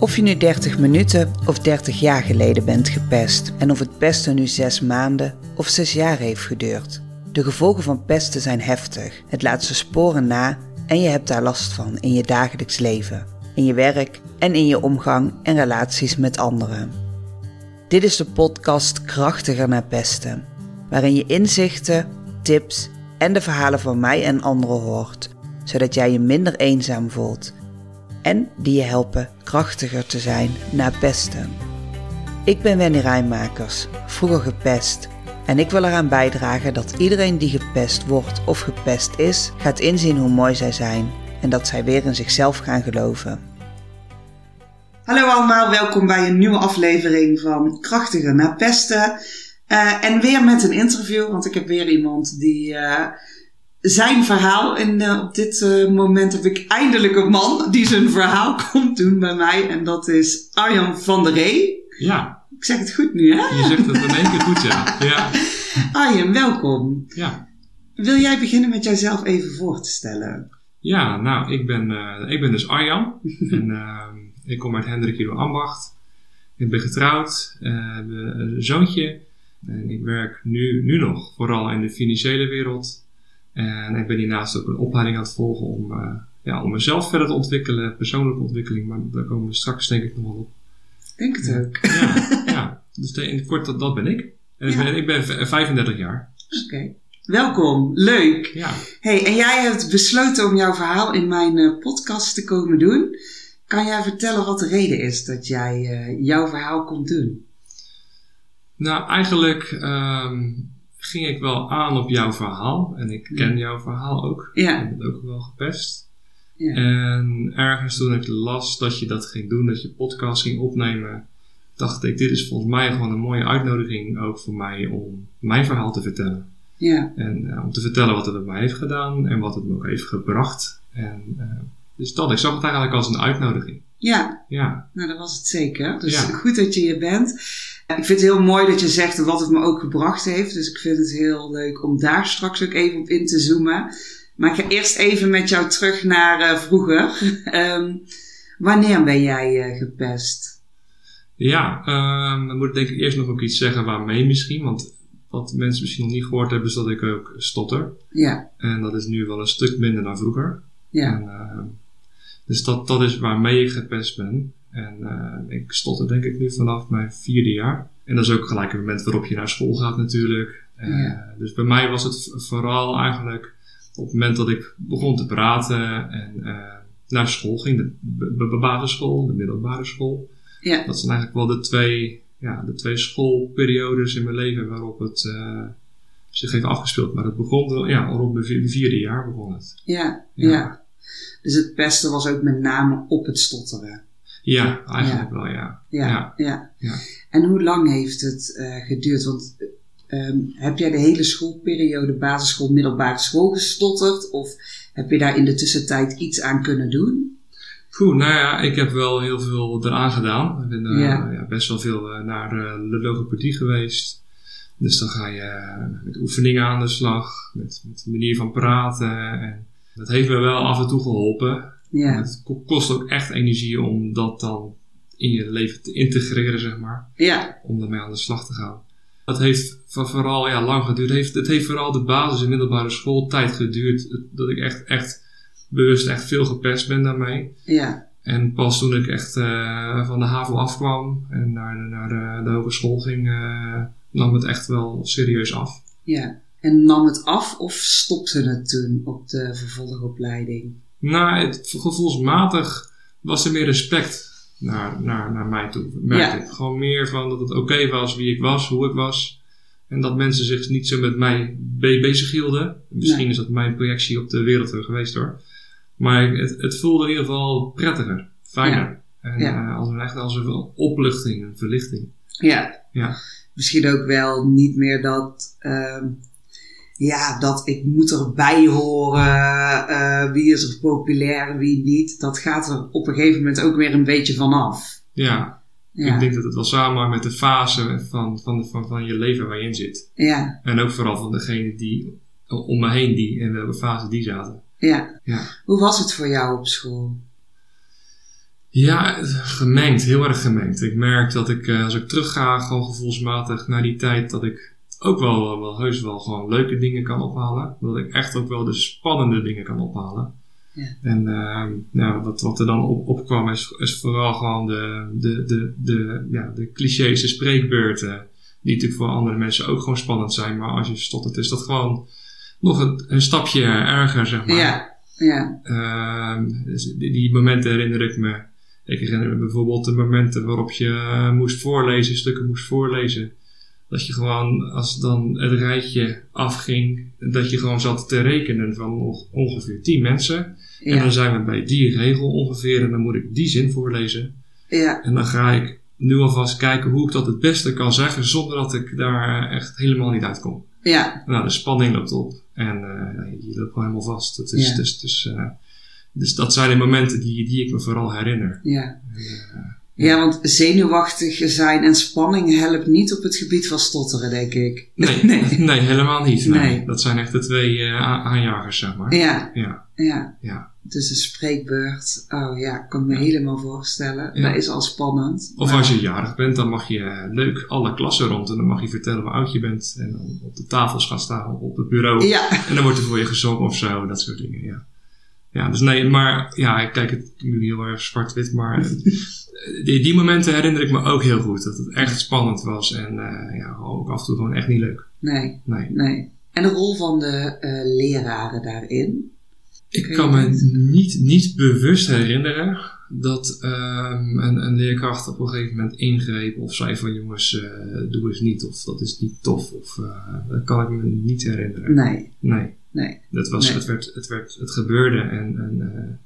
Of je nu 30 minuten of 30 jaar geleden bent gepest en of het pesten nu 6 maanden of 6 jaar heeft geduurd. De gevolgen van pesten zijn heftig. Het laat zijn sporen na en je hebt daar last van in je dagelijks leven, in je werk en in je omgang en relaties met anderen. Dit is de podcast Krachtiger naar pesten, waarin je inzichten, tips en de verhalen van mij en anderen hoort, zodat jij je minder eenzaam voelt en die je helpen krachtiger te zijn na pesten. Ik ben Wendy Rijnmakers, vroeger gepest. En ik wil eraan bijdragen dat iedereen die gepest wordt of gepest is, gaat inzien hoe mooi zij zijn en dat zij weer in zichzelf gaan geloven. Hallo allemaal, welkom bij een nieuwe aflevering van Krachtiger na pesten. Uh, en weer met een interview, want ik heb weer iemand die uh, zijn verhaal. En uh, op dit uh, moment heb ik eindelijk een man die zijn verhaal komt doen bij mij. En dat is Arjan van der Ree. Ja. Ik zeg het goed nu, hè? Je zegt het in één keer goed, ja. ja. Arjan, welkom. Ja. Wil jij beginnen met jouzelf even voor te stellen? Ja, nou, ik ben, uh, ik ben dus Arjan. en ik kom uit Hendrik Ambacht. Ik ben getrouwd, heb een zoontje. En ik werk nu, nu nog vooral in de financiële wereld. En ik ben hiernaast ook een opleiding aan het volgen om, uh, ja, om mezelf verder te ontwikkelen, persoonlijke ontwikkeling, maar daar komen we straks denk ik nog wel op. Denk het ook. Ja, ja. dus in het kort, dat, dat ben ik. En ja. ik ben 35 jaar. Oké. Okay. Welkom, leuk. Ja. Hey, en jij hebt besloten om jouw verhaal in mijn uh, podcast te komen doen. Kan jij vertellen wat de reden is dat jij uh, jouw verhaal komt doen? Nou, eigenlijk um, ging ik wel aan op jouw verhaal. En ik ken ja. jouw verhaal ook. Ja. Ik ben ook wel gepest. Ja. En ergens toen ik las dat je dat ging doen, dat je podcast ging opnemen, dacht ik, dit is volgens mij gewoon een mooie uitnodiging ook voor mij om mijn verhaal te vertellen. Ja. En uh, om te vertellen wat het bij mij heeft gedaan en wat het me ook heeft gebracht. En uh, dus dat, ik zag het eigenlijk als een uitnodiging. Ja. Ja. Nou, dat was het zeker. Dus Ja. goed dat je hier bent. Ik vind het heel mooi dat je zegt wat het me ook gebracht heeft. Dus ik vind het heel leuk om daar straks ook even op in te zoomen. Maar ik ga eerst even met jou terug naar uh, vroeger. um, wanneer ben jij uh, gepest? Ja, um, dan moet ik denk ik eerst nog ook iets zeggen waarmee misschien. Want wat mensen misschien nog niet gehoord hebben, is dat ik ook stotter. Ja. En dat is nu wel een stuk minder dan vroeger. Ja. En, uh, dus dat, dat is waarmee ik gepest ben. En uh, ik stotter denk ik nu vanaf mijn vierde jaar. En dat is ook gelijk het moment waarop je naar school gaat natuurlijk. Uh, Ja. Dus bij mij was het vooral eigenlijk op het moment dat ik begon te praten en uh, naar school ging. De, basisschool, de middelbare school. Ja. Dat zijn eigenlijk wel de twee, ja, de twee schoolperiodes in mijn leven waarop het zich heeft afgespeeld. Maar het begon, ja, op mijn vierde jaar begon het. Ja, Ja. ja. Dus het pesten was ook met name op het stotteren. Ja, eigenlijk wel, ja. Ja, Ja. En hoe lang heeft het uh, geduurd? Want um, heb jij de hele schoolperiode, basisschool, middelbare school gestotterd? Of heb je daar in de tussentijd iets aan kunnen doen? Goed, nou ja, ik heb wel heel veel eraan gedaan. Ik ben uh, Ja. ja, best wel veel uh, naar uh, de logopedie geweest. Dus dan ga je met oefeningen aan de slag, met, met de manier van praten. En dat heeft me wel af en toe geholpen. Ja, Het ko- kost ook echt energie om dat dan in je leven te integreren, zeg maar. ja, Om daarmee aan de slag te gaan. Dat heeft voor- vooral ja, lang geduurd. Het heeft, het heeft vooral de basis- en middelbare schooltijd geduurd. Dat ik echt, echt bewust echt veel gepest ben daarmee. ja, En pas toen ik echt uh, van de HAVO afkwam en naar, de- naar de, de hogeschool ging, uh, nam het echt wel serieus af. ja. En nam het af of stopte het toen op de vervolgopleiding? Nou, het, gevoelsmatig was er meer respect naar, naar, naar mij toe. Merkte Ja. ik. Gewoon meer van dat het oké was wie ik was, hoe ik was. En dat mensen zich niet zo met mij be bezig hielden. Misschien Nee. is dat mijn projectie op de wereld geweest hoor. Maar het, het voelde in ieder geval prettiger, fijner. En Ja. uh, als een echt als een opluchting, een verlichting. Ja. Ja. Misschien ook wel niet meer dat, ehm, ja, dat ik moet erbij horen, eh, wie is er populair, wie niet. Dat gaat er op een gegeven moment ook weer een beetje vanaf. Ja, Ja, ik denk dat het wel samenhangt met de fase van, van, van, van je leven waar je in zit. ja, En ook vooral van degene die om me heen die in welke fase die zaten. ja. Ja. Hoe was het voor jou op school? Ja, gemengd, heel erg gemengd. Ik merk dat ik, eh, als ik terugga, gewoon gevoelsmatig naar die tijd, dat ik ook wel, wel heus wel gewoon leuke dingen kan ophalen. Dat ik echt ook wel de spannende dingen kan ophalen. Ja. En ehm nou, wat, wat er dan op, opkwam is, is vooral gewoon de, de, de, de, ja, de clichés, de spreekbeurten. Die natuurlijk voor andere mensen ook gewoon spannend zijn. Maar als je stottert is dat gewoon nog een, een stapje erger, zeg maar. Ja, ja, Ehm, dus die, die momenten herinner ik me. Ik herinner me bijvoorbeeld de momenten waarop je eh, moest voorlezen, stukken moest voorlezen. Dat je gewoon, als dan het rijtje afging, dat je gewoon zat te rekenen van ongeveer 10 mensen. En dan zijn we bij die regel ongeveer en dan moet ik die zin voorlezen. ja, En dan ga ik nu alvast kijken hoe ik dat het beste kan zeggen zonder dat ik daar echt helemaal niet uitkom. ja, Nou, de spanning loopt op en eh, je loopt gewoon helemaal vast. Het is, Ja. dus, dus, eh, dus dat zijn de momenten die, die ik me vooral herinner. ja. En, eh, Ja, want zenuwachtig zijn en spanning helpt niet op het gebied van stotteren, denk ik. nee, nee. helemaal niet. Nee. Nee. Dat zijn echt de twee eh, aanjagers, zeg maar. Ja, Ja, ja. ja. Dus een spreekbeurt, oh ja, kan ik me helemaal voorstellen. Ja. Dat is al spannend. Of Maar- als je jarig bent, dan mag je leuk alle klassen rond en dan mag je vertellen hoe oud je bent. En dan op de tafels gaan staan, op het bureau. Ja, En dan wordt er voor je gezongen of zo, dat soort dingen, ja. Ja, dus nee, maar ja, ik kijk het nu heel erg zwart-wit, maar die, die momenten herinner ik me ook heel goed. Dat het echt spannend was en eh, ja, ook af en toe gewoon echt niet leuk. nee, Nee. nee. En de rol van de eh, leraren daarin? Ik kan me niet, niet bewust herinneren dat ehm, een, een leerkracht op een gegeven moment ingreep of zei van jongens, eh, doe eens niet of dat is niet tof. Of, dat kan ik me niet herinneren. Nee, Nee. nee. Dat was, Nee. het, werd, het, werd, het gebeurde en, en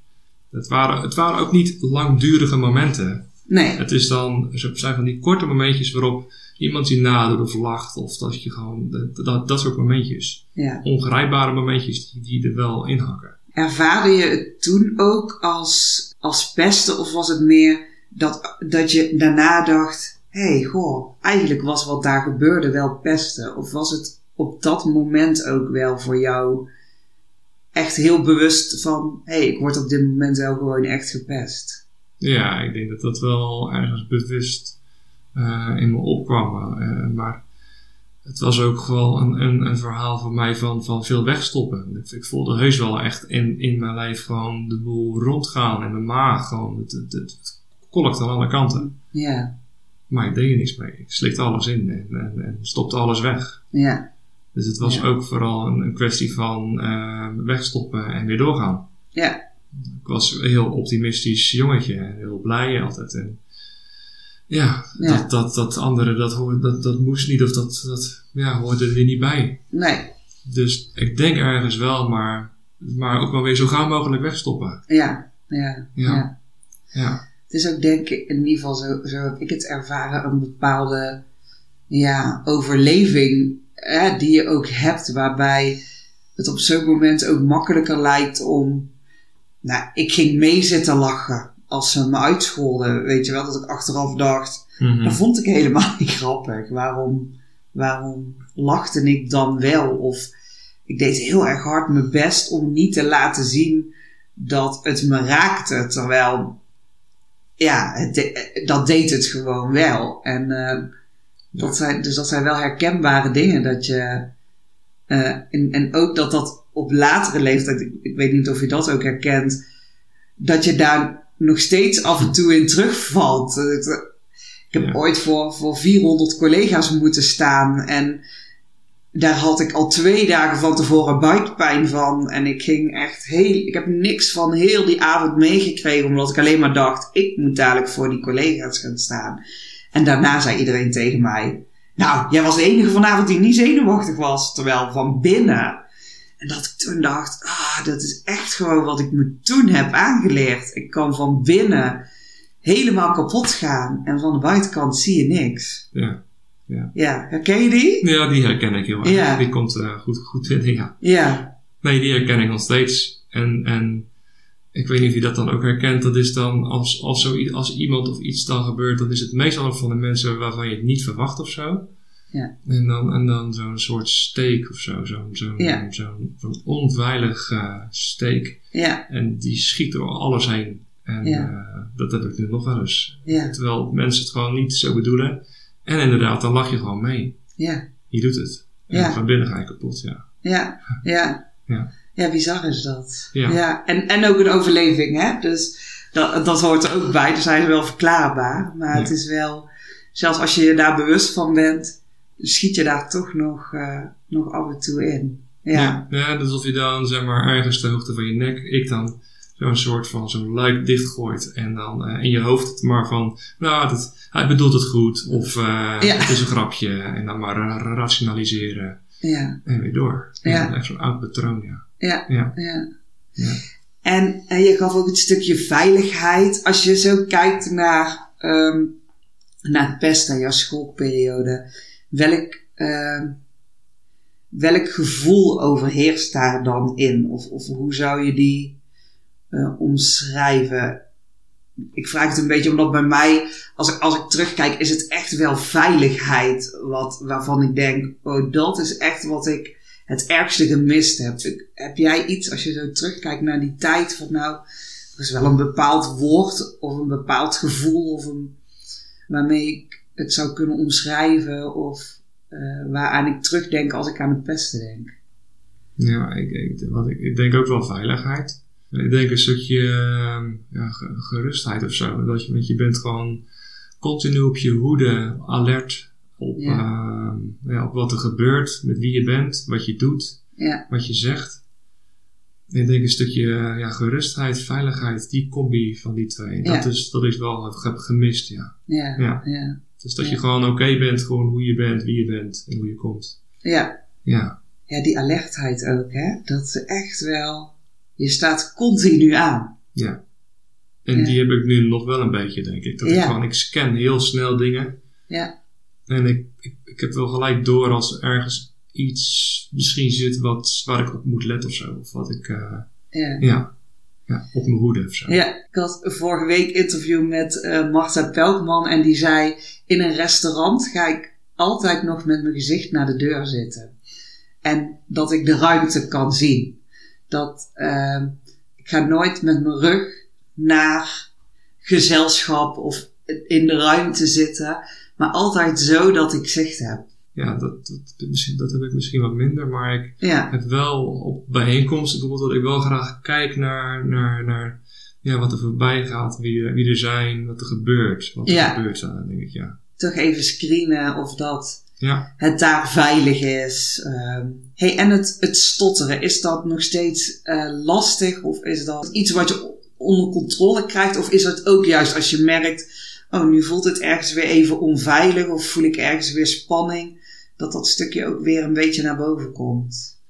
het, waren, het waren ook niet langdurige momenten. Nee, Het is dan, het zijn van die korte momentjes waarop iemand je nadoet of lacht of dat je gewoon, dat, dat, dat soort momentjes. ja. Ongrijpbare momentjes die, die er wel in hakken. Ervaarde je het toen ook als, als pesten of was het meer dat, dat je daarna dacht, hé, hey, goh, eigenlijk was wat daar gebeurde wel pesten? Of was het op dat moment ook wel voor jou echt heel bewust van, hé, hey, ik word op dit moment wel gewoon echt gepest? Ja, ik denk dat dat wel ergens bewust eh, in me opkwam. Eh, maar het was ook gewoon een, een, een verhaal voor mij van, van veel wegstoppen. Ik, ik voelde heus wel echt in, in mijn lijf gewoon de boel rondgaan. En mijn maag gewoon. Het, het, het, het kolkt aan alle kanten. Ja, Maar ik deed er niks mee. Ik slikte alles in en, en, en stopte alles weg. ja, Dus het was Ja. ook vooral een, een kwestie van eh, wegstoppen en weer doorgaan. ja, Ik was een heel optimistisch jongetje en heel blij altijd. En ja, Ja. Dat, dat, dat andere, dat, hoorde, dat, dat moest niet of dat, dat ja, hoorde er niet bij. nee, Dus ik denk ergens wel, maar, maar ook wel weer zo gauw mogelijk wegstoppen. ja, ja, Ja. ja. Ja, Het is ook denk ik, in ieder geval zo, zo heb ik het ervaren, een bepaalde ja, overleving die je ook hebt, waarbij het op zo'n moment ook makkelijker lijkt om, nou, ik ging mee zitten lachen als ze me uitscholden, weet je wel, dat ik achteraf dacht, Mhm. dat vond ik helemaal niet grappig. Waarom, waarom lachte ik dan wel? Of ik deed heel erg hard mijn best om niet te laten zien dat het me raakte. Terwijl, ja, de- dat deed het gewoon wel. En eh, dat zijn, dus dat zijn wel herkenbare dingen. Dat je, eh, en, en ook dat dat op latere leeftijd, ik, ik weet niet of je dat ook herkent, dat je daar nog steeds af en toe in terugvalt. Eh, het- Ik heb Ja. ooit voor, voor 400 collega's moeten staan en daar had ik al twee dagen van tevoren buikpijn van. En ik ging echt heel, ik heb niks van heel die avond meegekregen, omdat ik alleen maar dacht, ik moet dadelijk voor die collega's gaan staan. En daarna zei iedereen tegen mij, nou, jij was de enige vanavond die niet zenuwachtig was, terwijl van binnen. En dat ik toen dacht, ah, dat is echt gewoon wat ik me toen heb aangeleerd. Ik kan van binnen helemaal kapot gaan en van de buitenkant zie je niks. ja. Ja, herken je die? ja, die herken ik heel erg. Ja. Die komt eh, goed, goed binnen, ja. Ja, Nee, die herken ik nog steeds. En, en ik weet niet of je dat dan ook herkent. Dat is dan als, als, zo, als iemand of iets dan gebeurt, dan is het meestal van de mensen waarvan je het niet verwacht of zo. Ja. En dan, en dan zo'n soort steek of zo. Zo'n zo'n Ja. zo'n onveilig eh, steek. ja, En die schiet door alles heen. En Ja. eh, dat heb ik nu nog wel eens. Ja, Terwijl mensen het gewoon niet zo bedoelen. En inderdaad, dan lach je gewoon mee. ja, Je doet het. En Ja. van binnen ga je kapot, ja. ja, ja. Ja. Ja, bizar is dat. Ja. En, en ook een overleving, hè? Dus dat, dat hoort er ook bij. Dus hij is wel verklaarbaar. Maar het is wel, zelfs als je je daar bewust van bent, schiet je daar toch nog, eh, nog af en toe in. Ja, Ja, ja, dus alsof je dan zeg maar ergens de hoogte van je nek, ik dan zo'n soort van zo'n luik dichtgooit en dan eh, in je hoofd het maar van, nou, dat, hij bedoelt het goed of eh, Ja. het is een grapje en dan maar ra- ra- rationaliseren ja, en weer door. Ja. Echt zo'n oud patroon, ja. Ja. Ja, ja. Ja. En eh, je gaf ook het stukje veiligheid. Als je zo kijkt naar, ehm, naar het pesten, jouw schoolperiode, welk, ehm, welk gevoel overheerst daar dan in? Of, of hoe zou je die eh, omschrijven? Ik vraag het een beetje omdat bij mij, als ik, als ik terugkijk, is het echt wel veiligheid wat, waarvan ik denk, oh, dat is echt wat ik het ergste gemist heb. Ik- Heb jij iets, als je zo terugkijkt naar die tijd, van nou, er is wel een bepaald woord of een bepaald gevoel of een, waarmee ik het zou kunnen omschrijven of eh, waaraan ik terugdenk als ik aan het pesten denk? ja ik, wat ik, denk ook wel veiligheid. Ik denk een stukje eh, ja, ge- gerustheid of zo. Dat je, want je bent gewoon continu op je hoede, alert op, Ja. eh, ja, op wat er gebeurt, met wie je bent, wat je doet. Ja, wat je zegt. Ik denk een stukje eh, ja, gerustheid, veiligheid, die combi van die twee. Dat, is, dat is wel ge- gemist, ja. ja, Dus dat je gewoon oké bent, gewoon hoe je bent, wie je bent en hoe je komt. ja. Ja, Ja, die alertheid ook, hè? Dat is echt wel, je staat continu aan. ja. En die heb ik nu nog wel een beetje, denk ik. Dat ik gewoon, ik scan heel snel dingen. Ja, En ik, ik, ik heb wel gelijk door als er ergens iets misschien zit wat, waar ik op moet letten of zo. Of wat ik, eh, ja. ja, ja, op mijn hoede of zo. Ja, ik had vorige week interview met eh Marta Pelkman en die zei: In een restaurant ga ik altijd nog met mijn gezicht naar de deur zitten. En dat ik de ruimte kan zien. Dat ehm, ik ga nooit met mijn rug naar gezelschap of in de ruimte zitten, maar altijd zo dat ik zicht heb. Ja, dat, dat, misschien, dat heb ik misschien wat minder, maar ik Ja, heb wel op bijeenkomsten bijvoorbeeld dat ik wel graag kijk naar, naar, naar ja, wat er voorbij gaat, wie, er- wie er zijn, wat er gebeurt. Wat er Ja. gebeurt, dan denk ik, ja. toch even screenen of dat Ja, het daar veilig is. Ehm hey, en het, het stotteren, is dat nog steeds eh, lastig? Of is dat iets wat je onder controle krijgt? Of is het ook juist als je merkt, oh nu voelt het ergens weer even onveilig of voel ik ergens weer spanning, dat dat stukje ook weer een beetje naar boven komt?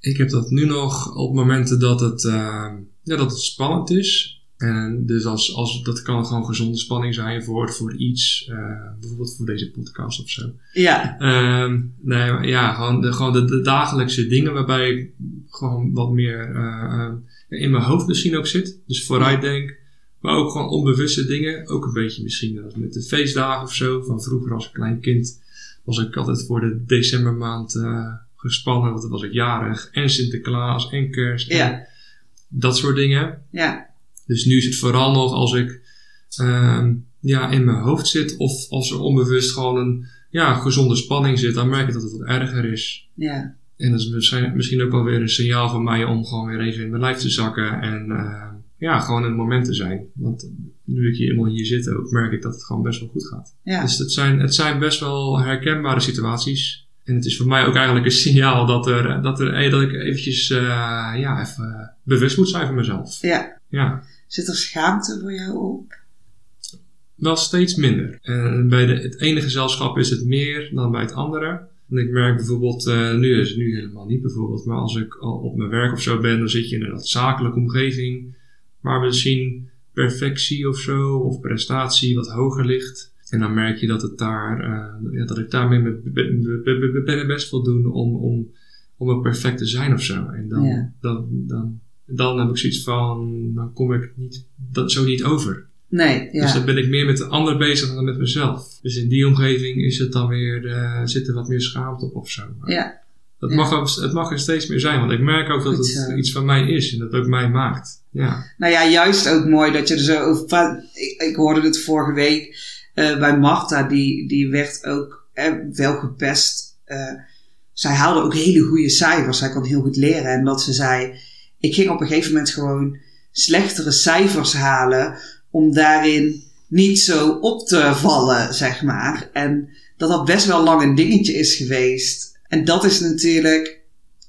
ik heb dat nu nog op momenten dat het, eh, ja, dat het spannend is. En dus als, als, dat kan gewoon gezonde spanning zijn voor, voor iets, eh, bijvoorbeeld voor deze podcast of zo. Ja, Ehm, nee, maar ja, gewoon, de, gewoon de, de dagelijkse dingen waarbij ik gewoon wat meer eh, in mijn hoofd misschien ook zit. Dus vooruit denk. Maar ook gewoon onbewuste dingen. Ook een beetje misschien met de feestdagen of zo. Van vroeger als klein kind was ik altijd voor de decembermaand eh, gespannen. Want dan was ik jarig. En Sinterklaas en kerst. En ja, dat soort dingen. ja, Dus nu is het vooral nog als ik ehm, ja, in mijn hoofd zit. Of als er onbewust gewoon een ja, gezonde spanning zit. Dan merk ik dat het wat erger is. ja, En dat is misschien, misschien ook wel weer een signaal van mij om gewoon weer even in mijn lijf te zakken. En eh, ja, gewoon in het moment te zijn. Want nu ik hier eenmaal hier zit ook, merk ik dat het gewoon best wel goed gaat. ja, Dus het zijn, het zijn best wel herkenbare situaties. En het is voor mij ook eigenlijk een signaal dat, er, dat, er, eh, dat ik eventjes eh, ja, even bewust moet zijn van mezelf. ja. Ja. Zit er schaamte voor jou op? wel steeds minder. En bij de, het ene gezelschap is het meer dan bij het andere. En ik merk bijvoorbeeld, eh, nu is het nu helemaal niet bijvoorbeeld, maar als ik al op mijn werk of zo ben, dan zit je in een zakelijke omgeving waar misschien perfectie of zo, of prestatie wat hoger ligt. En dan merk je dat het daar, eh, ja, dat ik daarmee mijn be- be- be- be- be- best wil doen om, om, om een perfect te zijn of zo. En dan, Ja. dan, dan, dan heb ik zoiets van, dan kom ik niet, dat zo niet over. Nee, ja. Dus dan ben ik meer met de ander bezig dan met mezelf. Dus in die omgeving is het dan weer, eh, zit er wat meer schaamte op of zo. Ja, Het, Ja. mag, ook- het mag er steeds meer zijn, want ik merk ook dat Goed het zo. iets van mij is en dat het ook mij maakt. Ja, Nou ja, juist ook mooi dat je er zo over ik hoorde het vorige week eh, bij Marta, die, die werd ook eh, wel gepest. Eh, zij haalde ook hele goede cijfers. Zij kon heel goed leren. En dat ze zei, ik ging op een gegeven moment gewoon slechtere cijfers halen om daarin niet zo op te vallen, zeg maar. En dat dat best wel lang een dingetje is geweest. En dat is natuurlijk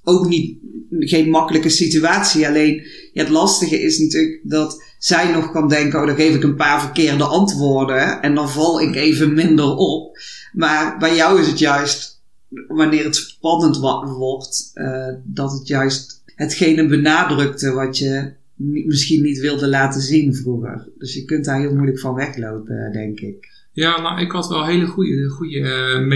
ook niet, geen makkelijke situatie. Alleen het lastige is natuurlijk dat zij nog kan denken: oh, dan geef ik een paar verkeerde antwoorden en dan val ik even minder op. Maar bij jou is het juist, wanneer het spannend wordt, eh, dat het juist hetgene benadrukte wat je misschien niet wilde laten zien vroeger. Dus je kunt daar heel moeilijk van weglopen, denk ik. Ja nou, ik had wel hele goede, goede eh.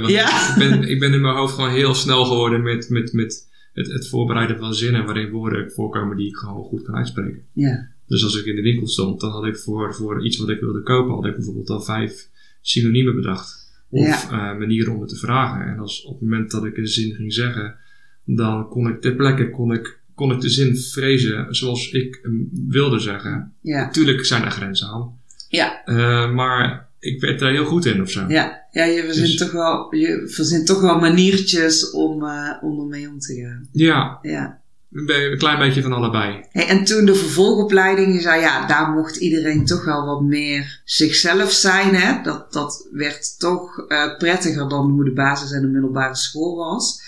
Want Ja. ik, ben, ik ben in mijn hoofd gewoon heel snel geworden met, met, met het, het voorbereiden van zinnen waarin woorden voorkomen die ik gewoon goed kan uitspreken. Ja, Dus als ik in de winkel stond, dan had ik voor, voor iets wat ik wilde kopen, had ik bijvoorbeeld al vijf synoniemen bedacht. Of eh, manieren om het te vragen. En als op het moment dat ik een zin ging zeggen, dan kon ik ter plekke kon ik, kon ik de zin frezen zoals ik hem wilde zeggen. ja, Natuurlijk zijn er grenzen aan. ja. Eh, maar ik werd daar heel goed in of zo. Ja, ja je, verzint Dus- toch wel, je verzint toch wel maniertjes om, eh, om ermee om te gaan. Ja, Ja. een klein beetje van allebei. Hey, en toen de vervolgopleiding, je zei ja, daar mocht iedereen toch wel wat meer zichzelf zijn. Hè? Dat, dat werd toch eh, prettiger dan hoe de basis- en de middelbare school was.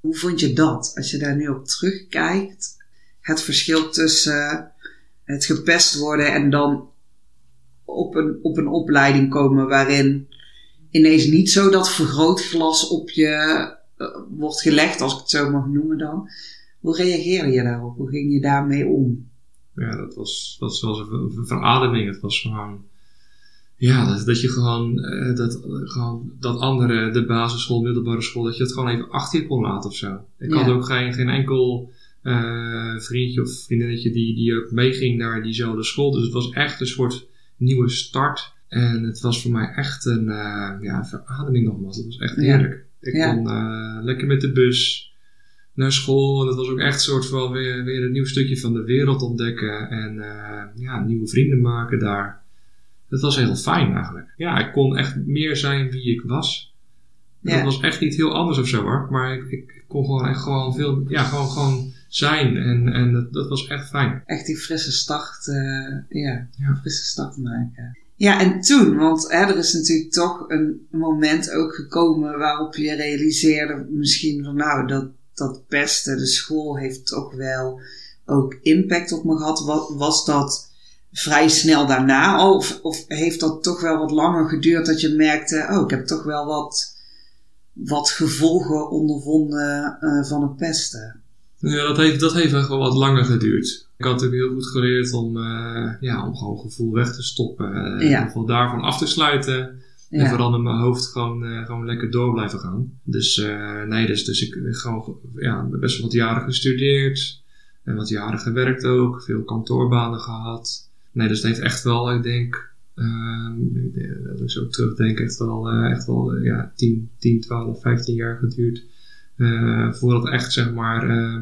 Hoe vond je dat, als je daar nu op terugkijkt? Het verschil tussen het gepest worden en dan op een, op een opleiding komen waarin ineens niet zo dat vergrootglas op je eh, wordt gelegd, als ik het zo mag noemen dan. Hoe reageerde je daarop? Hoe ging je daarmee om? Ja, dat was, dat was een ver- ver- verademing. Het was gewoon... Ja, dat, dat je gewoon, eh, dat, gewoon dat andere, de basisschool, middelbare school, dat je het gewoon even achter je kon laten of zo. Ik Ja. had ook geen, geen enkel eh, vriendje of vriendinnetje die, die ook meeging naar diezelfde school. Dus het was echt een soort nieuwe start. En het was voor mij echt een eh, ja, verademing nogmaals. Het was echt Ja. heerlijk. Ik Ja. kon eh, lekker met de bus naar school. En dat was ook echt een soort van weer, weer een nieuw stukje van de wereld ontdekken. En eh, ja, nieuwe vrienden maken daar. Dat was heel fijn eigenlijk. Ja, ik kon echt meer zijn wie ik was. Ja. Dat was echt niet heel anders of zo hoor. Maar ik, ik kon gewoon echt gewoon veel, ja, gewoon, gewoon zijn. En, en dat, dat was echt fijn. Echt die frisse start, eh, ja, Ja. frisse start maken. Ja, en toen, want hè, er is natuurlijk toch een moment ook gekomen waarop je realiseerde misschien van nou, dat, dat pesten, de school heeft toch wel ook impact op me gehad. Wa- Was dat vrij snel daarna al? Of, of heeft dat toch wel wat langer geduurd dat je merkte, oh, ik heb toch wel wat, wat gevolgen ondervonden eh, van het pesten? Ja, dat heeft, dat heeft echt wel wat langer geduurd. Ik had natuurlijk heel goed geleerd om, eh, ja, om gewoon gevoel weg te stoppen. Ja. Ieder geval daarvan af te sluiten. En vooral in mijn hoofd gewoon, eh, gewoon lekker door blijven gaan. Dus eh, nee, dus, dus ik heb gewoon ja, best wel wat jaren gestudeerd. En wat jaren gewerkt ook. Veel kantoorbanen gehad. Nee, dus het heeft echt wel, ik denk, ehm, als ik zo terugdenk, echt wel, echt wel ja, 10, 10, 12, 15 jaar geduurd. Eh, voordat echt, zeg maar, eh,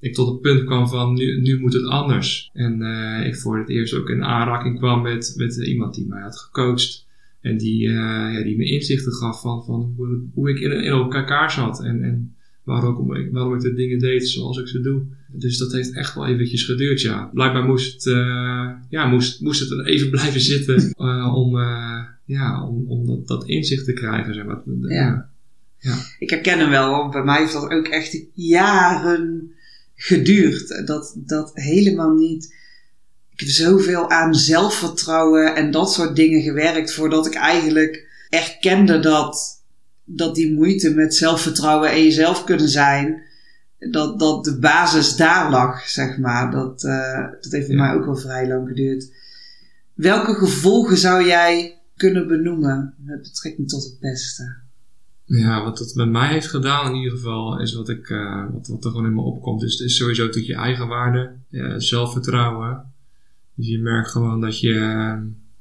ik tot het punt kwam van nu, nu moet het anders. En eh, ik voor het eerst ook in aanraking kwam met, met iemand die mij had gecoacht. En die, ja, die me inzichten gaf van, van hoe, hoe ik in, in elkaar zat. En, en waarom, ik, waarom ik de dingen deed zoals ik ze doe. Dus dat heeft echt wel eventjes geduurd, ja. Blijkbaar moest het, ja, moest, moest het even blijven zitten om, ja, om, om dat, dat inzicht te krijgen. Zeg maar. Ja. Ik herken hem wel, want bij mij heeft dat ook echt jaren geduurd. Dat, dat helemaal niet. Ik heb zoveel aan zelfvertrouwen en dat soort dingen gewerkt voordat ik eigenlijk erkende dat, dat die moeite met zelfvertrouwen en jezelf kunnen zijn, dat, dat de basis daar lag, zeg maar. Dat, eh, dat heeft Ja. mij ook wel vrij lang geduurd. Welke gevolgen zou jij kunnen benoemen met betrekking tot het pesten? Ja, wat dat met mij heeft gedaan in ieder geval, is wat, ik, eh, wat, wat er gewoon in me opkomt. Dus het is sowieso natuurlijk je eigen waarde, zelfvertrouwen. Dus je merkt gewoon dat je, eh,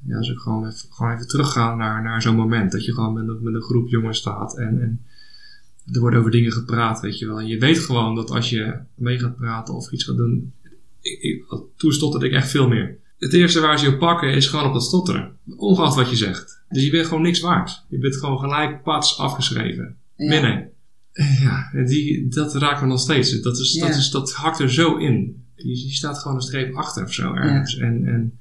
ja, als ik gewoon even, gewoon even terugga naar, naar zo'n moment, dat je gewoon met, met een groep jongens staat en, en er wordt over dingen gepraat, weet je wel. En je weet gewoon dat als je mee gaat praten of iets gaat doen. Ik, ik, toen ik echt veel meer. Het eerste waar ze je op pakken is gewoon op dat stotteren. Ongeacht wat je zegt. Dus je bent gewoon niks waard. Je bent gewoon gelijk pats afgeschreven. Ja. Binnen. Ja, en die, dat raakt me nog steeds. Dat, is, Ja. dat, is, dat hakt er zo in. Je, je staat gewoon een streep achter of zo ergens. En, en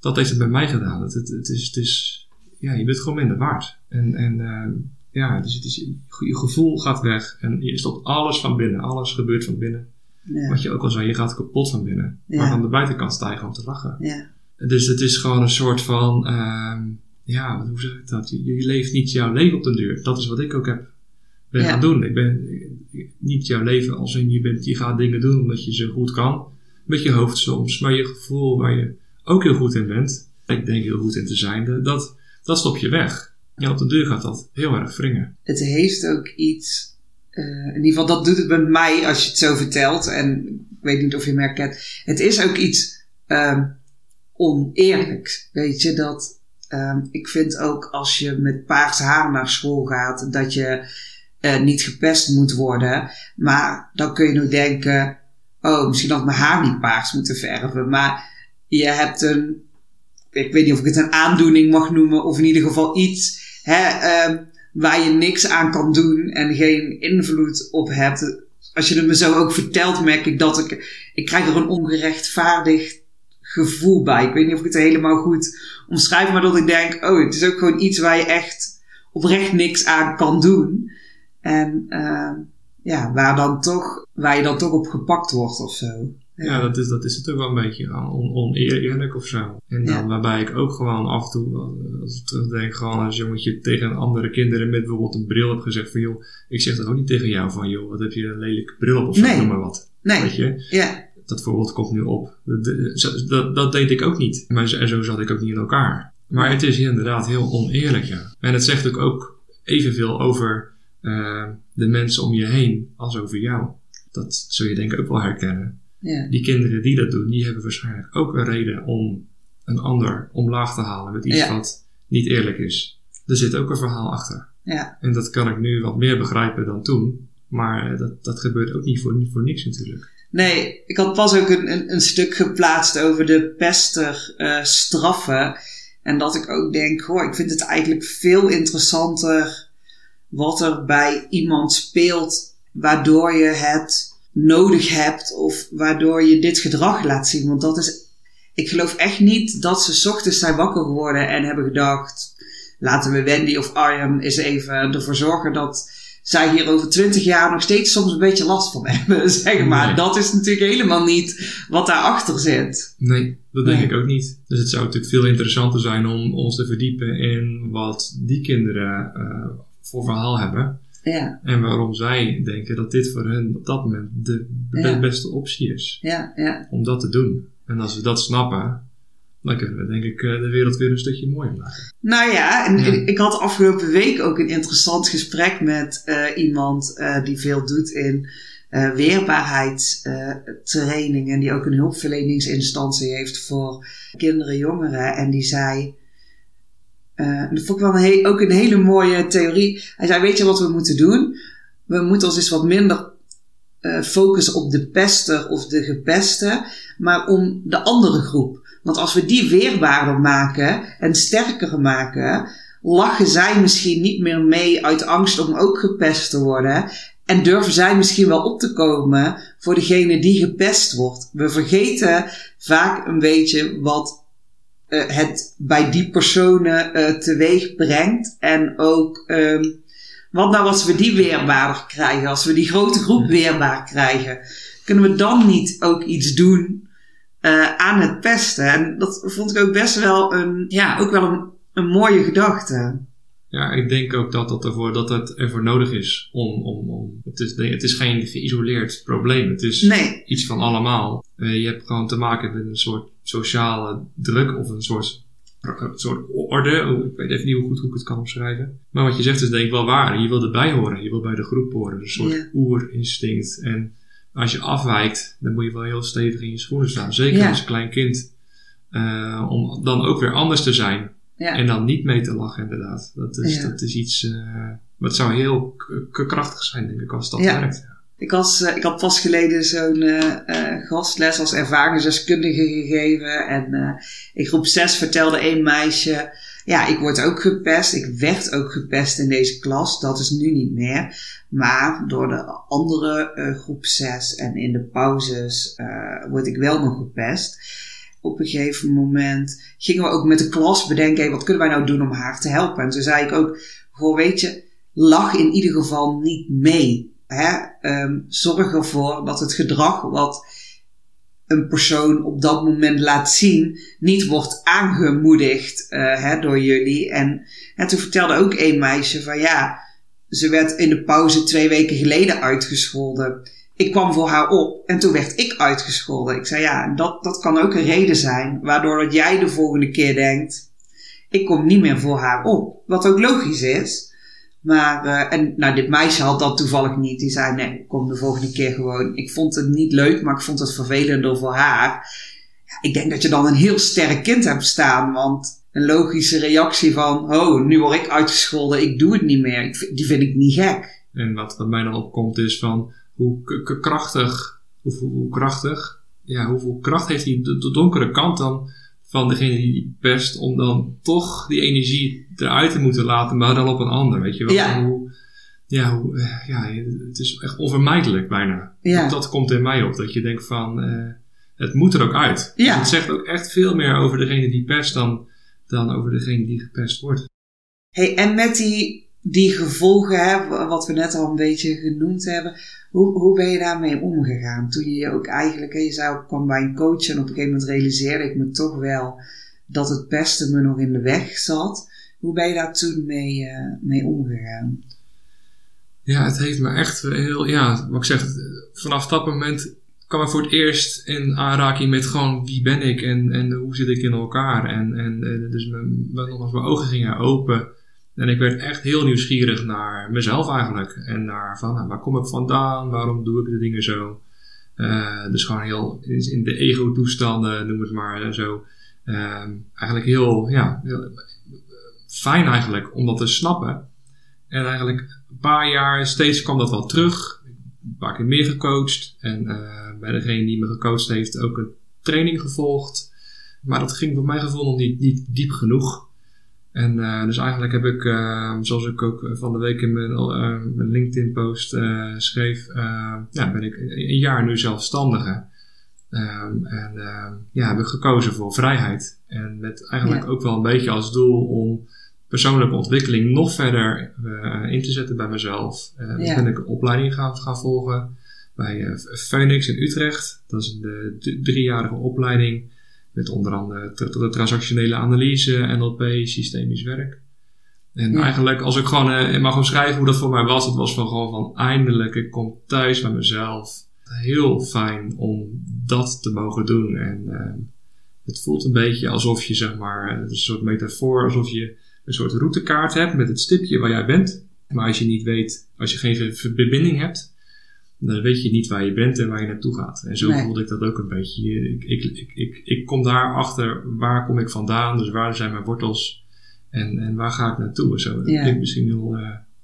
dat heeft het bij mij gedaan. Het, het, het is, het is, ja, je bent gewoon minder waard. En, en eh, ja, dus het is, je gevoel gaat weg. En je stopt alles van binnen. Alles gebeurt van binnen. Wat je ook al zei, je gaat kapot van binnen. Maar aan de buitenkant sta je gewoon te lachen. Ja. Dus het is gewoon een soort van, ehm, ja, hoe zeg ik dat? Je, je leeft niet jouw leven op den duur. Dat is wat ik ook heb ben gaan doen. Ik ben niet jouw leven als in je, bent, je gaat dingen doen omdat je ze goed kan. Met je hoofd soms, maar je gevoel waar je ook heel goed in bent. Ik denk heel goed in te zijn. Dat, dat stop je weg. Ja, op de deur gaat dat heel erg wringen. Het heeft ook iets. Eh, in ieder geval, dat doet het met mij als je het zo vertelt. En ik weet niet of je me herkent. Het is ook iets ehm oneerlijks. Weet je, dat. ehm, ik vind ook als je met paars haar naar school gaat, dat je eh, niet gepest moet worden. Maar dan kun je nog denken: oh, misschien had mijn haar niet paars moeten verven. Maar je hebt een. Ik weet niet of ik het een aandoening mag noemen, of in ieder geval iets. Hè, ehm, waar je niks aan kan doen en geen invloed op hebt. Als je het me zo ook vertelt, merk ik dat ik. Ik krijg er een ongerechtvaardigd gevoel bij. Ik weet niet of ik het helemaal goed omschrijf, maar dat ik denk: oh, het is ook gewoon iets waar je echt oprecht niks aan kan doen. En eh, ja, waar, dan toch, waar je dan toch op gepakt wordt of zo. Ja, dat is, dat is het ook wel een beetje gewoon on, oneerlijk of zo. En dan Ja. waarbij ik ook gewoon af en toe, eh, als ik terugdenk, gewoon als jongetje tegen andere kinderen met bijvoorbeeld een bril heb gezegd van joh, ik zeg toch ook niet tegen jou van joh, wat heb je een lelijke bril op of zo, Nee. noem maar wat. Weet Nee, je, ja, dat voorbeeld komt nu op. Dat, dat, dat, dat deed ik ook niet. Maar zo, en zo zat ik ook niet in elkaar. Maar het is inderdaad heel oneerlijk, ja. En het zegt ook, ook evenveel over eh, de mensen om je heen als over jou. Dat zul je denk ik ook wel herkennen ja, die kinderen die dat doen, die hebben waarschijnlijk ook een reden om een ander omlaag te halen met iets Ja. wat niet eerlijk is. Er zit ook een verhaal achter. ja. En dat kan ik nu wat meer begrijpen dan toen. Maar eh, dat, dat gebeurt ook niet voor, voor niks natuurlijk. Nee, ik had pas ook een, een, een stuk geplaatst over de pester eh, straffen. En dat ik ook denk, hoor, ik vind het eigenlijk veel interessanter wat er bij iemand speelt, waardoor je het nodig hebt of waardoor je dit gedrag laat zien. Want dat is, ik geloof echt niet dat ze 's ochtends zijn wakker geworden en hebben gedacht, laten we Wendy of Arjan eens even ervoor zorgen dat zij hier over twintig jaar nog steeds soms een beetje last van hebben, zeg maar. Nee. Dat is natuurlijk helemaal niet wat daarachter zit. Nee, dat denk Nee. ik ook niet. Dus het zou natuurlijk veel interessanter zijn om ons te verdiepen in wat die kinderen eh, voor verhaal hebben. Ja, En waarom zij denken dat dit voor hen op dat moment de Ja. beste optie is. ja, ja. om dat te doen. En als we dat snappen, dan kunnen we denk ik eh, de wereld weer een stukje mooier maken. Nou ja, en Ja. ik had afgelopen week ook een interessant gesprek met eh, iemand eh, die veel doet in eh weerbaarheidstraining en die ook een hulpverleningsinstantie heeft voor kinderen en jongeren. En die zei, eh, dat vond ik wel ook een hele mooie theorie. Hij zei, weet je wat we moeten doen? We moeten ons eens wat minder eh, focussen op de pester of de gepeste, maar om de andere groep. Want als we die weerbaarder maken en sterker maken, lachen zij misschien niet meer mee uit angst om ook gepest te worden. En durven zij misschien wel op te komen voor degene die gepest wordt. We vergeten vaak een beetje wat eh, het bij die personen eh, teweeg brengt. En ook ehm, wat nou als we die weerbaarder krijgen, als we die grote groep weerbaar krijgen, kunnen we dan niet ook iets doen eh, aan het pesten? En dat vond ik ook best wel een, ja, ook wel een, een mooie gedachte. Ja, ik denk ook dat, dat, ervoor, dat het ervoor nodig is om... om, om het, is, het is geen geïsoleerd probleem. Het is Nee, iets van allemaal. Eh, je hebt gewoon te maken met een soort sociale druk of een soort, een soort orde. Oh, Ik weet even niet hoe goed hoe ik het kan omschrijven. Maar wat je zegt is denk ik wel waar. Je wil erbij horen. Je wil bij de groep horen. Een soort Ja. oerinstinct. En als je afwijkt, dan moet je wel heel stevig in je schoenen staan. Zeker Ja. als klein kind. Eh, om dan ook weer anders te zijn Ja. En dan niet mee te lachen, inderdaad. Dat is, Ja. dat is iets, eh wat zou heel krachtig zijn, denk ik, als dat Ja. werkt. Ik, was, eh, ik had pas geleden zo'n eh, eh, gastles als ervaringsdeskundige gegeven. En in groep 6 vertelde een meisje: Ja, ik word ook gepest. Ik werd ook gepest in deze klas. Dat is nu niet meer. Maar door de andere groep 6 en in de pauzes word ik wel nog gepest. Op een gegeven moment gingen we ook met de klas bedenken: wat kunnen wij nou doen om haar te helpen? En toen zei ik ook: Goh, weet je, lach in ieder geval niet mee. Hè? Ehm, zorg ervoor dat het gedrag wat een persoon op dat moment laat zien, niet wordt aangemoedigd eh, hè, door jullie. En, en toen vertelde ook een meisje van ja, ze werd in de pauze twee weken geleden uitgescholden. Ik kwam voor haar op en toen werd ik uitgescholden. Ik zei ja, dat, dat kan ook een reden zijn waardoor dat jij de volgende keer denkt, ik kom niet meer voor haar op. Wat ook logisch is. Maar, eh, en nou, dit meisje had dat toevallig niet. Die zei, nee, ik kom de volgende keer gewoon. Ik vond het niet leuk, maar ik vond het vervelender voor haar. Ja, ik denk dat je dan een heel sterk kind hebt staan. Want een logische reactie van, oh, nu word ik uitgescholden, ik doe het niet meer. Die vind ik niet gek. En wat, wat mij dan opkomt is van hoe krachtig, hoe, hoe krachtig, ja, hoeveel kracht heeft die de, de donkere kant dan van degene die pest om dan toch die energie eruit te moeten laten, maar dan op een ander, weet je wel? Ja. Hoe, ja, hoe, eh, ja, het is echt onvermijdelijk bijna. Ja. Dat, dat komt in mij op, dat je denkt van, eh, het moet er ook uit. Ja. Dus het zegt ook echt veel meer over degene die pest dan, dan over degene die gepest wordt. Hey, en met die, die gevolgen, hè, wat we net al een beetje genoemd hebben, hoe, hoe ben je daarmee omgegaan? Toen je je ook eigenlijk, je zei ook, kwam bij een coach en op een gegeven moment realiseerde ik me toch wel dat het pesten me nog in de weg zat. Hoe ben je daar toen mee, eh, mee omgegaan? Ja, het heeft me echt heel, ja, wat ik zeg, vanaf dat moment kwam ik voor het eerst in aanraking met gewoon wie ben ik en, en hoe zit ik in elkaar. En, en eh, dus mijn, mijn, mijn ogen gingen open en ik werd echt heel nieuwsgierig naar mezelf eigenlijk. En naar van, nou, waar kom ik vandaan, waarom doe ik de dingen zo. Eh, dus gewoon heel in de ego-toestanden, noem het maar eh, zo. Ehm, eigenlijk heel, ja, heel fijn eigenlijk om dat te snappen. En eigenlijk een paar jaar steeds kwam dat wel terug. Een paar keer meer gecoacht. En eh, bij degene die me gecoacht heeft ook een training gevolgd. Maar dat ging voor mijn gevoel nog niet, niet diep genoeg. En eh, dus eigenlijk heb ik, eh, zoals ik ook van de week in mijn, eh, mijn LinkedIn post eh, schreef, eh, ja, ben ik een jaar nu zelfstandige. Ehm, en ehm, ja, heb ik gekozen voor vrijheid. En met eigenlijk Ja. ook wel een beetje als doel om persoonlijke ontwikkeling nog verder eh, in te zetten bij mezelf. Eh, Dus Ja. ben ik een opleiding gaan, gaan volgen bij eh, Phoenix in Utrecht. Dat is een eh, driejarige opleiding met onder andere tra- transactionele analyse, NLP, systemisch werk. En Ja. eigenlijk, als ik gewoon eh, mag omschrijven hoe dat voor mij was, het was van gewoon van eindelijk, ik kom thuis bij mezelf. Heel fijn om dat te mogen doen. En eh, het voelt een beetje alsof je, zeg maar, eh, het is een soort metafoor, alsof je een soort routekaart hebt met het stipje waar jij bent. Maar als je niet weet, als je geen ver- verbinding hebt, dan weet je niet waar je bent en waar je naartoe gaat. En zo Nee. voelde ik dat ook een beetje. Ik, ik, ik, ik, ik kom daar achter, waar kom ik vandaan, dus waar zijn mijn wortels en, en waar ga ik naartoe. Zo, dat Ja. klinkt misschien heel eh,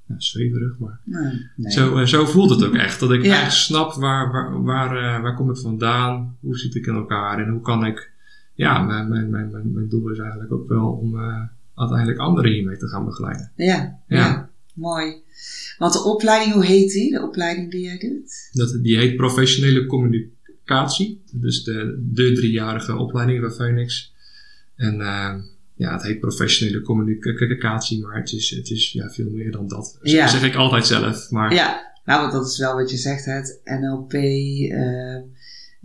ja, zweverig, maar Nou, nee. zo, eh, zo voelt het ook echt. Dat ik Ja. echt snap waar, waar, waar, eh, waar kom ik vandaan, hoe zit ik in elkaar en hoe kan ik. Ja, mijn, mijn, mijn, mijn, doel is eigenlijk ook wel om uiteindelijk anderen hiermee te gaan begeleiden. Ja, ja. Ja. Mooi. Want de opleiding, hoe heet die? De opleiding die jij doet? Dat, die heet professionele communicatie. Dus de, de driejarige opleiding bij Phoenix. En eh, ja, het heet professionele communicatie, maar het is, het is ja, veel meer dan dat. Dat Ja. zeg ik altijd zelf. Maar Ja, nou, want dat is wel wat je zegt, het NLP. eh,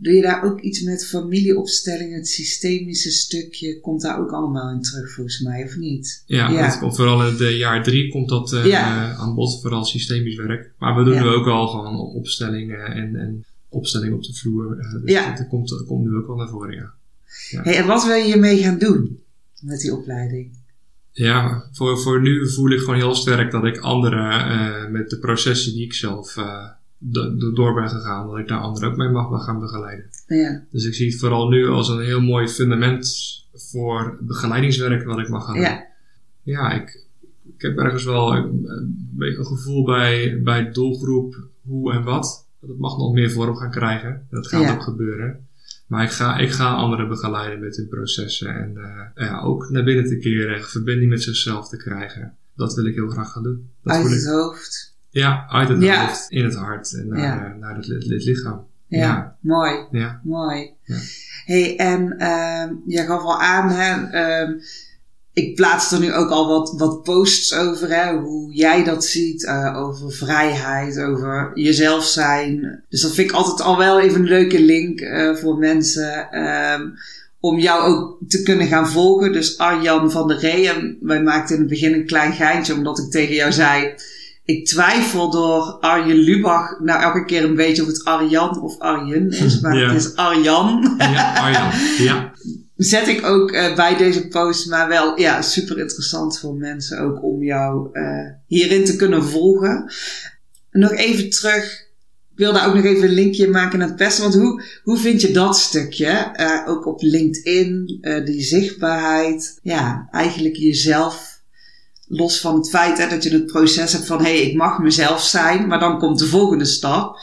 doe je daar ook iets met familieopstelling, het systemische stukje? Komt daar ook allemaal in terug, volgens mij, of niet? Ja, Ja. Dat komt vooral in de jaar drie komt dat eh, Ja. eh, aan bod, vooral systemisch werk. Maar we doen Ja. nu ook al gewoon opstellingen en, en opstellingen op de vloer. eh, dus dat komt, dat komt nu ook wel naar voren, ja. Hey, en wat wil je hiermee gaan doen met die opleiding? Ja, voor, voor nu voel ik gewoon heel sterk dat ik anderen eh, met de processen die ik zelf do- door ben gegaan, dat ik daar anderen ook mee mag gaan begeleiden. Ja, Dus ik zie het vooral nu als een heel mooi fundament voor begeleidingswerk wat ik mag gaan doen. ja, Ja, ik, ik heb ergens wel een, een beetje een gevoel bij, bij de doelgroep hoe en wat. Dat mag nog meer vorm gaan krijgen. Dat gaat Ja. ook gebeuren. Maar ik ga, ik ga anderen begeleiden met hun processen. En eh, ja, ook naar binnen te keren, verbinding met zichzelf te krijgen. Dat wil ik heel graag gaan doen. Dat uit het hoofd. Ja, uit het Ja. hoofd, in het hart en naar, Ja. eh, naar het, li- het lichaam. Ja, Ja. mooi. Ja. Mooi. Ja. hey, en ehm jij gaf al aan, hè, ehm, ik plaats er nu ook al wat, wat posts over, hè, hoe jij dat ziet, eh, over vrijheid, over jezelf zijn. Dus dat vind ik altijd al wel even een leuke link eh, voor mensen. ehm, om jou ook te kunnen gaan volgen. Dus Arjan van der Ree. En wij maakten in het begin een klein geintje, omdat ik tegen jou zei. Ik twijfel door Arjen Lubach nou elke keer een beetje of het Arjan of Arjen is. Maar Ja. het is Arjan. Ja, Arjan. Ja. Zet ik ook eh, bij deze post. Maar wel ja, super interessant voor mensen ook om jou eh, hierin te kunnen volgen. Nog even terug. Ik wil daar ook nog even een linkje maken naar het pesten. Want hoe, hoe vind je dat stukje? Eh, ook op LinkedIn, die zichtbaarheid. Ja, eigenlijk jezelf. Los van het feit hè, dat je het proces hebt van hé, hey, ik mag mezelf zijn. Maar dan komt de volgende stap.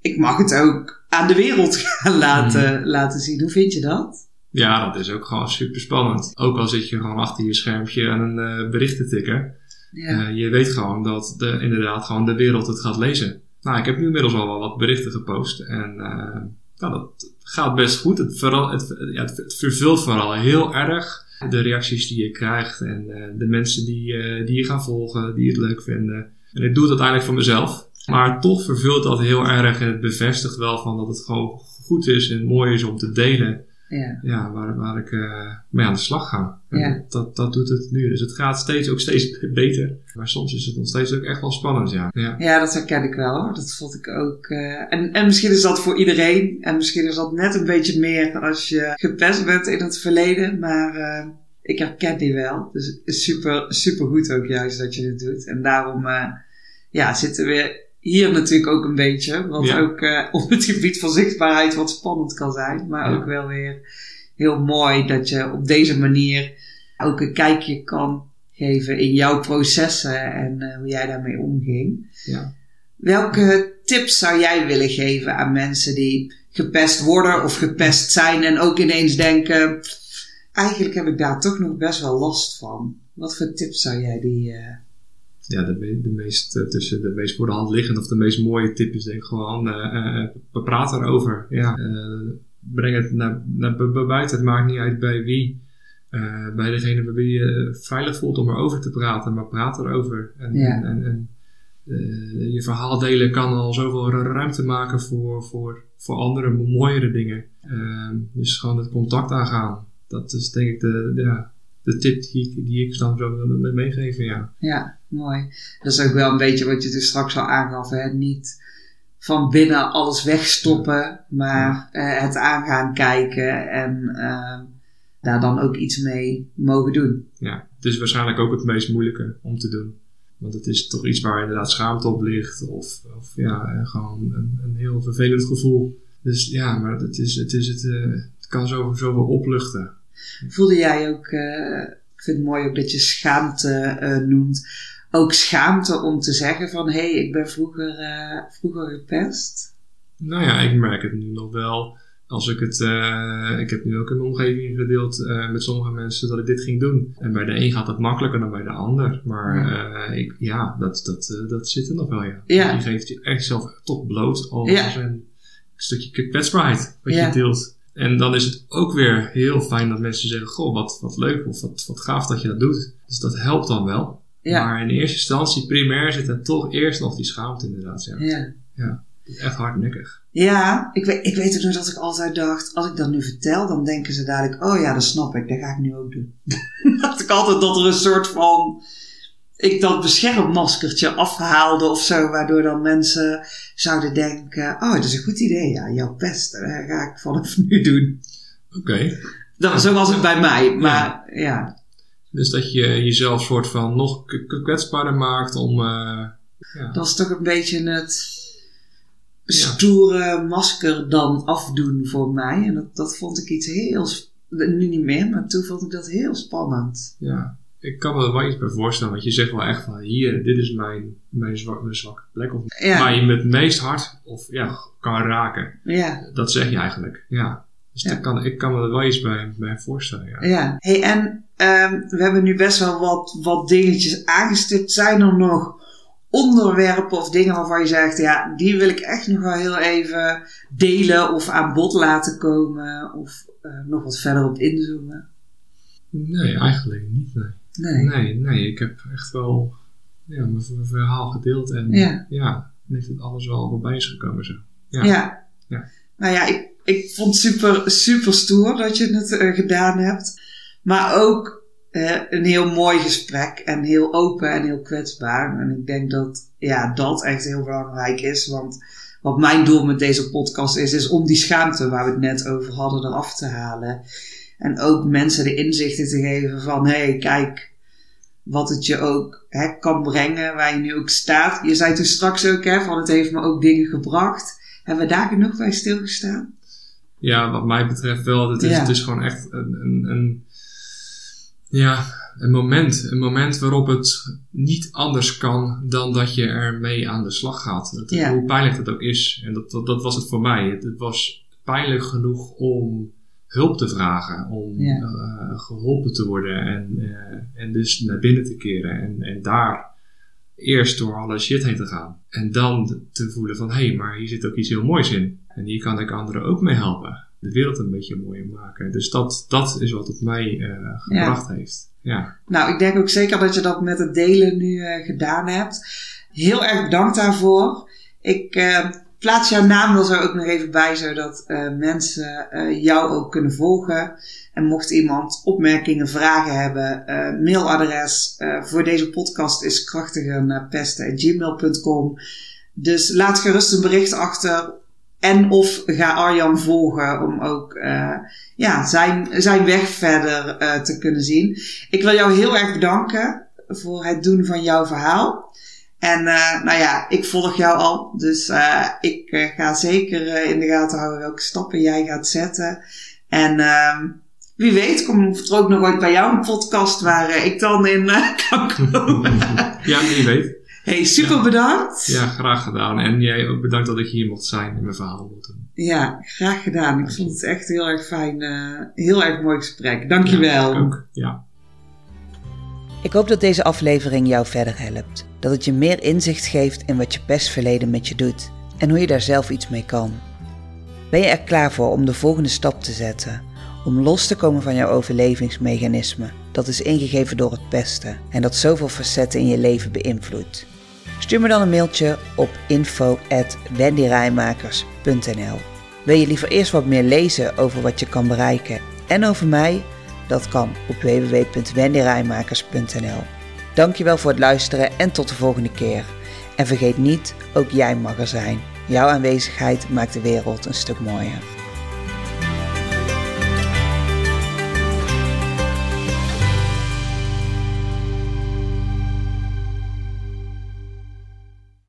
Ik mag het ook aan de wereld gaan laten, laten zien. Hoe vind je dat? Ja, dat is ook gewoon super spannend. Ook al zit je gewoon achter je schermpje aan een eh, bericht te tikken. Ja, Eh, je weet gewoon dat de, inderdaad gewoon de wereld het gaat lezen. Nou, ik heb nu inmiddels al wel wat berichten gepost. En eh, nou, dat gaat best goed. Het, vooral, het, ja, het vervult vooral heel erg de reacties die je krijgt. En eh, de mensen die, eh, die je gaan volgen, die het leuk vinden. En ik doe het uiteindelijk voor mezelf. Maar toch vervult dat heel erg. En het bevestigt wel van dat het gewoon goed is en mooi is om te delen ja, ja, waar, waar ik eh, mee aan de slag ga. En Ja. Dat, dat doet het nu. Dus het gaat steeds ook steeds beter. Maar soms is het nog steeds ook echt wel spannend, ja. ja. ja, dat herken ik wel hoor. Dat vond ik ook. eh, en, en misschien is dat voor iedereen. En misschien is dat net een beetje meer als je gepest bent in het verleden. Maar eh, ik herken die wel. Dus het is super, super goed ook juist dat je dit doet. En daarom ja, zitten we hier natuurlijk ook een beetje. Wat Ja. ook eh, op het gebied van zichtbaarheid wat spannend kan zijn. Maar Ja. ook wel weer heel mooi dat je op deze manier ook een kijkje kan geven in jouw processen en eh, hoe jij daarmee omging. Ja. Welke tips zou jij willen geven aan mensen die gepest worden of gepest zijn en ook ineens denken: eigenlijk heb ik daar toch nog best wel last van? Wat voor tips zou jij die. eh, Ja, de, me- de meest, eh, tussen de meest voor de hand liggende of de meest mooie tip is denk ik gewoon, eh eh, we praten erover. Ja. Breng het naar, naar bu- bu- buiten. Het maakt niet uit bij wie. Bij degene bij wie je veilig voelt om erover te praten, maar praat erover. En, Ja. en, en, je verhaal delen kan al zoveel ru- ruimte maken voor, voor, voor andere, mooiere dingen. Ehm, dus gewoon het contact aangaan. Dat is denk ik de, de, ja, de tip die, ik- die ik dan zo wil meegeven, ja. Ja, mooi. Dat is ook wel een beetje wat je dus straks al aangaf. Hè? Niet van binnen alles wegstoppen, maar eh, het aangaan kijken en eh, daar dan ook iets mee mogen doen. ja, het is waarschijnlijk ook het meest moeilijke om te doen. Want het is toch iets waar inderdaad schaamte op ligt. Of, of ja, eh, gewoon een, een heel vervelend gevoel. Dus ja, maar het, is, het, is het, eh, het kan zoveel, zoveel opluchten. Voelde jij ook, ik vind het mooi ook dat je schaamte noemt, ook schaamte om te zeggen van hé, hey, ik ben vroeger, eh, vroeger gepest? Nou ja, ik merk het nu nog wel. Als ik het, eh, ik heb nu ook in mijn omgeving gedeeld eh, met sommige mensen dat ik dit ging doen. En bij de een gaat dat makkelijker dan bij de ander. Maar Ja. ik, ja, dat, dat, dat zit er nog wel, ja. Ja. Je geeft je echt zelf toch bloot als Ja. een stukje kwetsbaarheid wat je deelt. En dan is het ook weer heel fijn dat mensen zeggen, goh, wat, wat leuk of wat, wat gaaf dat je dat doet. Dus dat helpt dan wel. Ja, Maar in eerste instantie, primair, zit er toch eerst nog die schaamte inderdaad. Ja. ja. Is echt hardnekkig. Ja, ik weet, ik weet ook nog dat ik altijd dacht, als ik dat nu vertel, dan denken ze dadelijk, oh ja, dat snap ik, dat ga ik nu ook doen. dacht ik altijd dat er een soort van, ik dat beschermmaskertje afhaalde of zo, waardoor dan mensen zouden denken, oh, dat is een goed idee, ja, jouw pesten, dat ga ik vanaf nu doen. Oké. Dat, zo was het bij mij, maar ja, Dus dat je jezelf soort van nog kwetsbaarder maakt om... eh, ja. dat is toch een beetje het, stoere masker dan afdoen voor mij. En dat, dat vond ik iets heel... Nu niet meer, maar toen vond ik dat heel spannend. Ja, ik kan me er wel iets bij voorstellen, want je zegt wel echt van hier, dit is mijn, mijn, zwak, mijn zwakke plek. Of Ja. waar je me het meest hard of, ja, kan raken. Ja, Dat zeg je eigenlijk, ja. Dus dat kan, ik kan me er wel iets bij, bij voorstellen, ja. ja. Hey, en ehm, we hebben nu best wel wat, wat dingetjes aangestipt. Zijn er nog onderwerpen of dingen waarvan je zegt, ja, die wil ik echt nog wel heel even delen of aan bod laten komen of eh, nog wat verder op inzoomen? Nee, eigenlijk niet, nee. Nee. Nee, nee, ik heb echt wel ja, mijn verhaal gedeeld en Ja. ja, dat alles wel voorbij is gekomen zo. Ja. Ja. Ja. Nou ja, ik, ik vond het super, super stoer dat je het eh, gedaan hebt. Maar ook eh, een heel mooi gesprek en heel open en heel kwetsbaar. En ik denk dat ja, dat echt heel belangrijk is. Want wat mijn doel met deze podcast is, is om die schaamte waar we het net over hadden eraf te halen. En ook mensen de inzichten te geven van, hé, hey, kijk, wat het je ook hè, kan brengen, waar je nu ook staat. Je zei toen straks ook, hè, van het heeft me ook dingen gebracht. Hebben we daar genoeg bij stilgestaan? Ja, wat mij betreft wel. Het is, Ja. het is gewoon echt een, een, een, ja, een moment. Een moment waarop het niet anders kan dan dat je ermee aan de slag gaat. Ja. Hoe pijnlijk dat ook is. En dat, dat, dat was het voor mij. Het, het was pijnlijk genoeg om hulp te vragen. Om Ja. eh, geholpen te worden. En, eh, en dus naar binnen te keren. En, en daar eerst door alle shit heen te gaan. En dan te voelen van, hé, hey, maar hier zit ook iets heel moois in. En hier kan ik anderen ook mee helpen. De wereld een beetje mooier maken. Dus dat, dat is wat het mij eh, gebracht heeft. Ja. Nou, ik denk ook zeker dat je dat met het delen nu eh, gedaan hebt. Heel erg bedankt daarvoor. Ik eh, plaats jouw naam er zo ook nog even bij, zodat mensen jou ook kunnen volgen. En mocht iemand opmerkingen, vragen hebben, mailadres voor deze podcast is krachtiger.pesten.gmail.com. Dus laat gerust een bericht achter. En of ga Arjan volgen om ook eh, ja, zijn, zijn weg verder eh, te kunnen zien. Ik wil jou heel erg bedanken voor het doen van jouw verhaal. En eh, nou ja, ik volg jou al. Dus ik ga zeker in de gaten houden welke stappen jij gaat zetten. En ehm, wie weet komt er ook nog ooit bij jou een podcast waar ik dan in kan komen. ja, wie weet. Hey, super bedankt. Ja, graag gedaan. En jij ook bedankt dat ik hier mocht zijn en mijn verhaal mocht doen. Ja, graag gedaan. Ik vond het echt heel erg fijn. eh, heel erg mooi gesprek. Dankjewel. Ja, ik ook. Ja. Ik hoop dat deze aflevering jou verder helpt. Dat het je meer inzicht geeft in wat je pestverleden met je doet en hoe je daar zelf iets mee kan. Ben je er klaar voor om de volgende stap te zetten? Om los te komen van jouw overlevingsmechanisme dat is ingegeven door het pesten en dat zoveel facetten in je leven beïnvloedt? Stuur me dan een mailtje op info@wendyrijmakers.nl. Wil je liever eerst wat meer lezen over wat je kan bereiken en over mij? Dat kan op www.wendyrijmakers.nl. Dankjewel voor het luisteren en tot de volgende keer. En vergeet niet, ook jij mag er zijn. Jouw aanwezigheid maakt de wereld een stuk mooier.